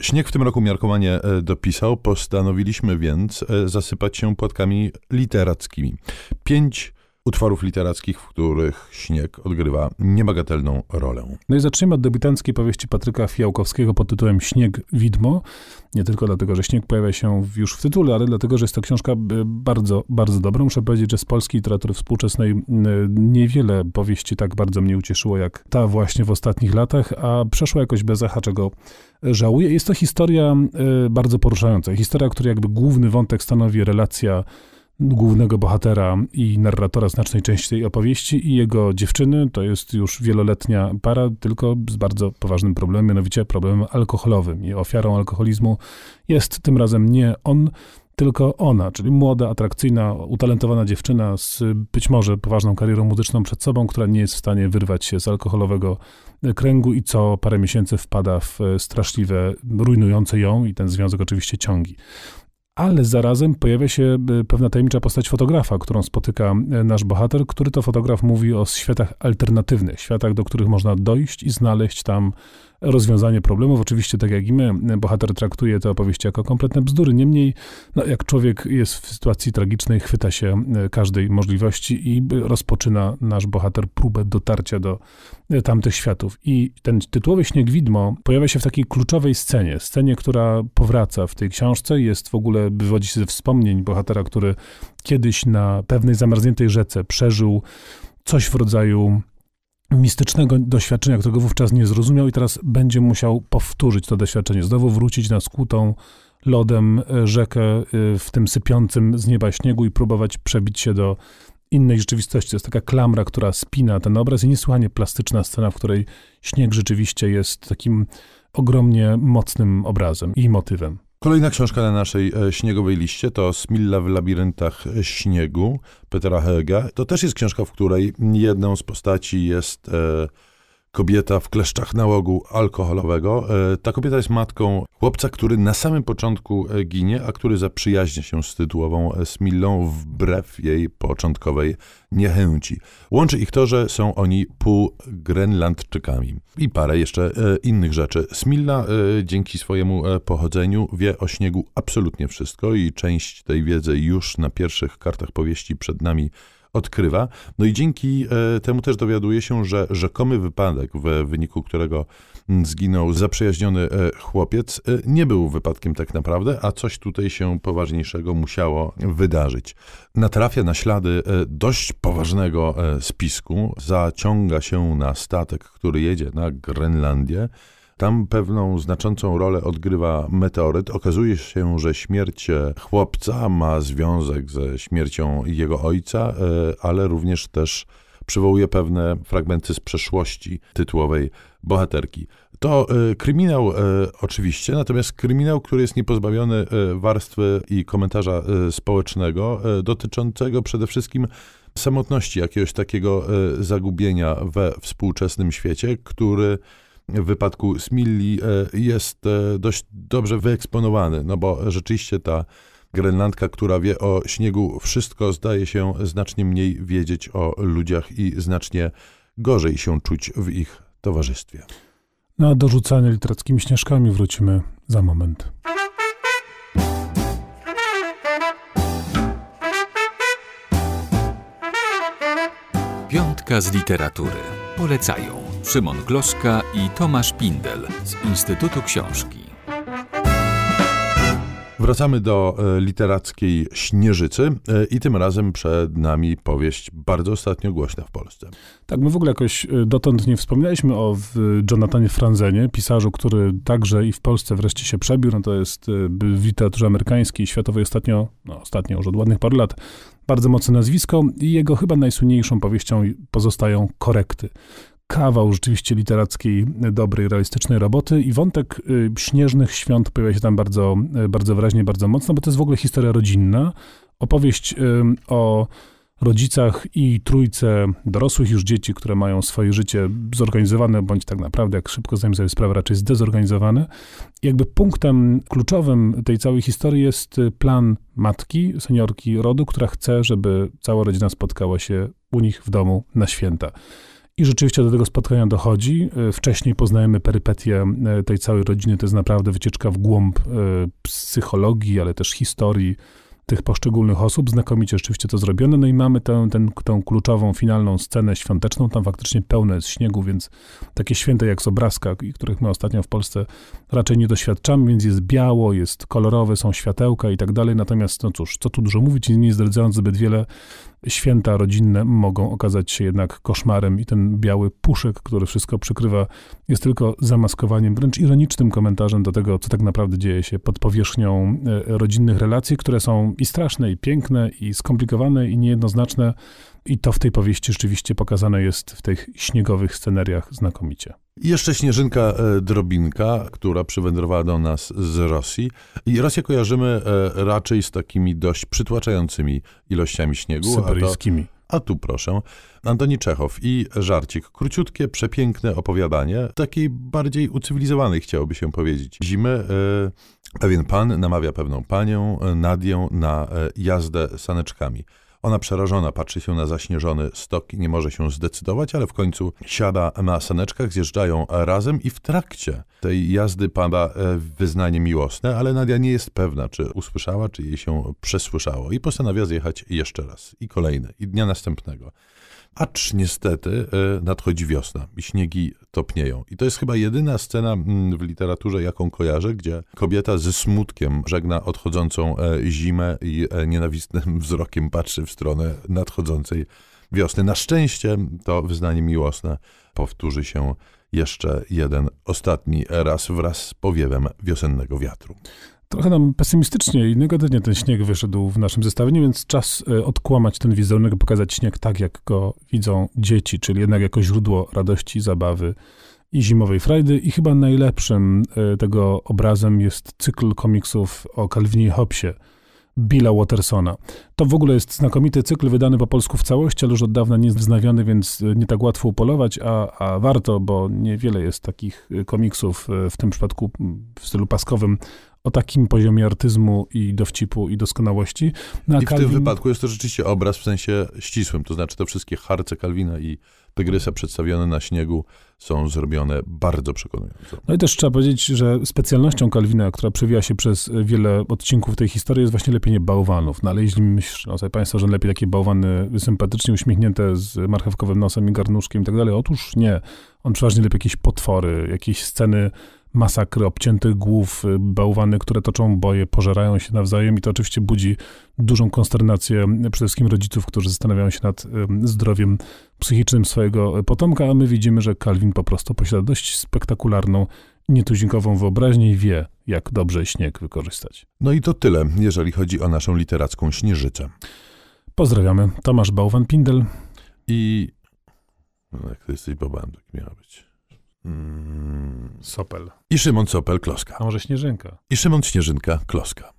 Śnieg w tym roku miarkowanie e, dopisał, postanowiliśmy więc e, zasypać się płatkami literackimi. Pięć utworów literackich, w których śnieg odgrywa niebagatelną rolę. No i zacznijmy od debiutanckiej powieści Patryka Fiałkowskiego pod tytułem Śnieg Widmo. Nie tylko dlatego, że śnieg pojawia się już w tytule, ale dlatego, że jest to książka bardzo, bardzo dobra. Muszę powiedzieć, że z polskiej literatury współczesnej niewiele powieści tak bardzo mnie ucieszyło, jak ta właśnie w ostatnich latach, a przeszła jakoś bez echa, czego żałuję. Jest to historia bardzo poruszająca. Historia, której jakby główny wątek stanowi relacja głównego bohatera i narratora znacznej części tej opowieści i jego dziewczyny. To jest już wieloletnia para, tylko z bardzo poważnym problemem, mianowicie problemem alkoholowym. I ofiarą alkoholizmu jest tym razem nie on, tylko ona, czyli młoda, atrakcyjna, utalentowana dziewczyna z być może poważną karierą muzyczną przed sobą, która nie jest w stanie wyrwać się z alkoholowego kręgu i co parę miesięcy wpada w straszliwe, rujnujące ją i ten związek oczywiście ciągi ale zarazem pojawia się e, pewna tajemnicza postać fotografa, którą spotyka e, nasz bohater, który to fotograf mówi o światach alternatywnych, światach, do których można dojść i znaleźć tam rozwiązanie problemów. Oczywiście, tak jak i my, bohater traktuje te opowieści jako kompletne bzdury. Niemniej, no, jak człowiek jest w sytuacji tragicznej, chwyta się e, każdej możliwości i rozpoczyna nasz bohater próbę dotarcia do e, tamtych światów. I ten tytułowy Śnieg Widmo pojawia się w takiej kluczowej scenie, scenie, która powraca w tej książce, jest w ogóle, wywodzi się ze wspomnień bohatera, który kiedyś na pewnej zamarzniętej rzece przeżył coś w rodzaju mistycznego doświadczenia, którego wówczas nie zrozumiał i teraz będzie musiał powtórzyć to doświadczenie, znowu wrócić na skutą lodem e, rzekę e, w tym sypiącym z nieba śniegu i próbować przebić się do innej rzeczywistości. To jest taka klamra, która spina ten obraz i niesłychanie plastyczna scena, w której śnieg rzeczywiście jest takim ogromnie mocnym obrazem i motywem. Kolejna książka na naszej e, śniegowej liście to Smilla w labiryntach śniegu Petera Hege. To też jest książka, w której jedną z postaci jest e, kobieta w kleszczach nałogu alkoholowego. E, ta kobieta jest matką chłopca, który na samym początku e, ginie, a który zaprzyjaźnia się z tytułową e, Smillą wbrew jej początkowej niechęci. Łączy ich to, że są oni półgrenlandczykami i parę jeszcze innych rzeczy. Smilla dzięki swojemu pochodzeniu wie o śniegu absolutnie wszystko i część tej wiedzy już na pierwszych kartach powieści przed nami odkrywa. No i dzięki e, temu też dowiaduje się, że rzekomy wypadek, w wyniku którego zginął zaprzyjaźniony e, chłopiec, e, nie był wypadkiem tak naprawdę, a coś tutaj się poważniejszego musiało wydarzyć. Natrafia na ślady dość poważnego spisku, zaciąga się na statek, który jedzie na Grenlandię. Tam pewną znaczącą rolę odgrywa meteoryt. Okazuje się, że śmierć chłopca ma związek ze śmiercią jego ojca, e, ale również też przywołuje pewne fragmenty z przeszłości tytułowej bohaterki. To e, kryminał e, oczywiście, natomiast kryminał, który jest niepozbawiony warstwy i komentarza społecznego, dotyczącego przede wszystkim samotności, jakiegoś takiego zagubienia we współczesnym świecie, który w wypadku Smilli e, jest e, dość dobrze wyeksponowany, no bo rzeczywiście ta Grenlandka, która wie o śniegu wszystko, zdaje się znacznie mniej wiedzieć o ludziach i znacznie gorzej się czuć w ich towarzystwie. No a do rzucania literackimi śnieżkami wrócimy za moment. Piątka z literatury. Polecają Szymon Gloszka i Tomasz Pindel z Instytutu Książki. Wracamy do e, literackiej Śnieżycy e, i tym razem przed nami powieść bardzo ostatnio głośna w Polsce. Tak, my w ogóle jakoś e, dotąd nie wspominaliśmy o Jonathanie Franzenie, pisarzu, który także i w Polsce wreszcie się przebił. No to jest w literaturze amerykańskiej, światowej ostatnio, no ostatnio już od ładnych paru lat, bardzo mocne nazwisko i jego chyba najsłynniejszą powieścią pozostają korekty kawał rzeczywiście literackiej, dobrej, realistycznej roboty i wątek y, śnieżnych świąt pojawia się tam bardzo, y, bardzo wyraźnie, bardzo mocno, bo to jest w ogóle historia rodzinna. Opowieść y, o rodzicach i trójce dorosłych już dzieci, które mają swoje życie zorganizowane, bądź tak naprawdę, jak szybko zdajemy sobie sprawę, raczej zdezorganizowane. Jakby punktem kluczowym tej całej historii jest plan matki, seniorki rodu, która chce, żeby cała rodzina spotkała się u nich w domu na święta. I rzeczywiście do tego spotkania dochodzi. E, wcześniej poznajemy perypetie e, tej całej rodziny. To jest naprawdę wycieczka w głąb e, psychologii, ale też historii tych poszczególnych osób. Znakomicie rzeczywiście to zrobione. No i mamy tę, tę, tę kluczową, finalną scenę świąteczną. Tam faktycznie pełno jest śniegu, więc takie święte jak z obrazka, których my ostatnio w Polsce raczej nie doświadczamy, więc jest biało, jest kolorowe, są światełka i tak dalej. Natomiast, no cóż, co tu dużo mówić, nie zdradzając zbyt wiele, święta rodzinne mogą okazać się jednak koszmarem i ten biały puszek, który wszystko przykrywa, jest tylko zamaskowaniem, wręcz ironicznym komentarzem do tego, co tak naprawdę dzieje się pod powierzchnią e, rodzinnych relacji, które są i straszne, i piękne, i skomplikowane, i niejednoznaczne. I to w tej powieści rzeczywiście pokazane jest w tych śniegowych scenariach znakomicie. Jeszcze Śnieżynka e, Drobinka, która przywędrowała do nas z Rosji. I Rosję kojarzymy e, raczej z takimi dość przytłaczającymi ilościami śniegu. Syberyjskimi. A, a tu proszę, Antoni Czechow i żarcik. Króciutkie, przepiękne opowiadanie, takiej bardziej ucywilizowanej chciałoby się powiedzieć. Zimy e, pewien pan namawia pewną panią, Nadię, na jazdę saneczkami. Ona przerażona patrzy się na zaśnieżony stok i nie może się zdecydować, ale w końcu siada na saneczkach, zjeżdżają razem i w trakcie tej jazdy pada e, wyznanie miłosne, ale Nadia nie jest pewna, czy usłyszała, czy jej się przesłyszało. I postanawia zjechać jeszcze raz. I kolejny, i dnia następnego. Acz niestety e, nadchodzi wiosna i śniegi topnieją. I to jest chyba jedyna scena mm, w literaturze, jaką kojarzę, gdzie kobieta ze smutkiem żegna odchodzącą e, zimę i e, nienawistnym wzrokiem patrzy w stronę nadchodzącej wiosny. Na szczęście to wyznanie miłosne powtórzy się jeszcze jeden ostatni raz wraz z powiewem wiosennego wiatru. Trochę nam pesymistycznie i negatywnie ten śnieg wyszedł w naszym zestawieniu, więc czas e, odkłamać ten wizerunek, pokazać śnieg tak, jak go widzą dzieci, czyli jednak jako źródło radości, zabawy i zimowej frajdy. I chyba najlepszym e, tego obrazem jest cykl komiksów o Calvinie i Hobbesie, Billa Watersona. To w ogóle jest znakomity cykl wydany po polsku w całości, ale już od dawna nie jest wznawiany, więc nie tak łatwo upolować, a, a warto, bo niewiele jest takich komiksów, e, w tym przypadku w stylu paskowym, o takim poziomie artyzmu i dowcipu i doskonałości. No, I w Calvin... tym wypadku jest to rzeczywiście obraz w sensie ścisłym, to znaczy te wszystkie harce Kalwina i Tygrysa przedstawione na śniegu są zrobione bardzo przekonująco. No i też trzeba powiedzieć, że specjalnością Kalwina, która przewija się przez wiele odcinków tej historii, jest właśnie lepienie bałwanów. No ale jeśli myślą sobie państwo, że lepiej takie bałwany sympatycznie uśmiechnięte z marchewkowym nosem i garnuszkiem i tak dalej, otóż nie. On przeważnie lepiej jakieś potwory, jakieś sceny masakry obciętych głów, y, bałwany, które toczą boje, pożerają się nawzajem i to oczywiście budzi dużą konsternację przede wszystkim rodziców, którzy zastanawiają się nad zdrowiem psychicznym swojego potomka, a my widzimy, że Calvin po prostu posiada dość spektakularną, nietuzinkową wyobraźnię i wie, jak dobrze śnieg wykorzystać. No i to tyle, jeżeli chodzi o naszą literacką śnieżycę. Pozdrawiamy. Tomasz Bałwan-Pindel. I... No, jak ty jesteś Bobanem, tak miało być. Mm. Sopel. I Szymon Sopel, Kloska. A może Śnieżynka? I Szymon Śnieżynka, Kloska.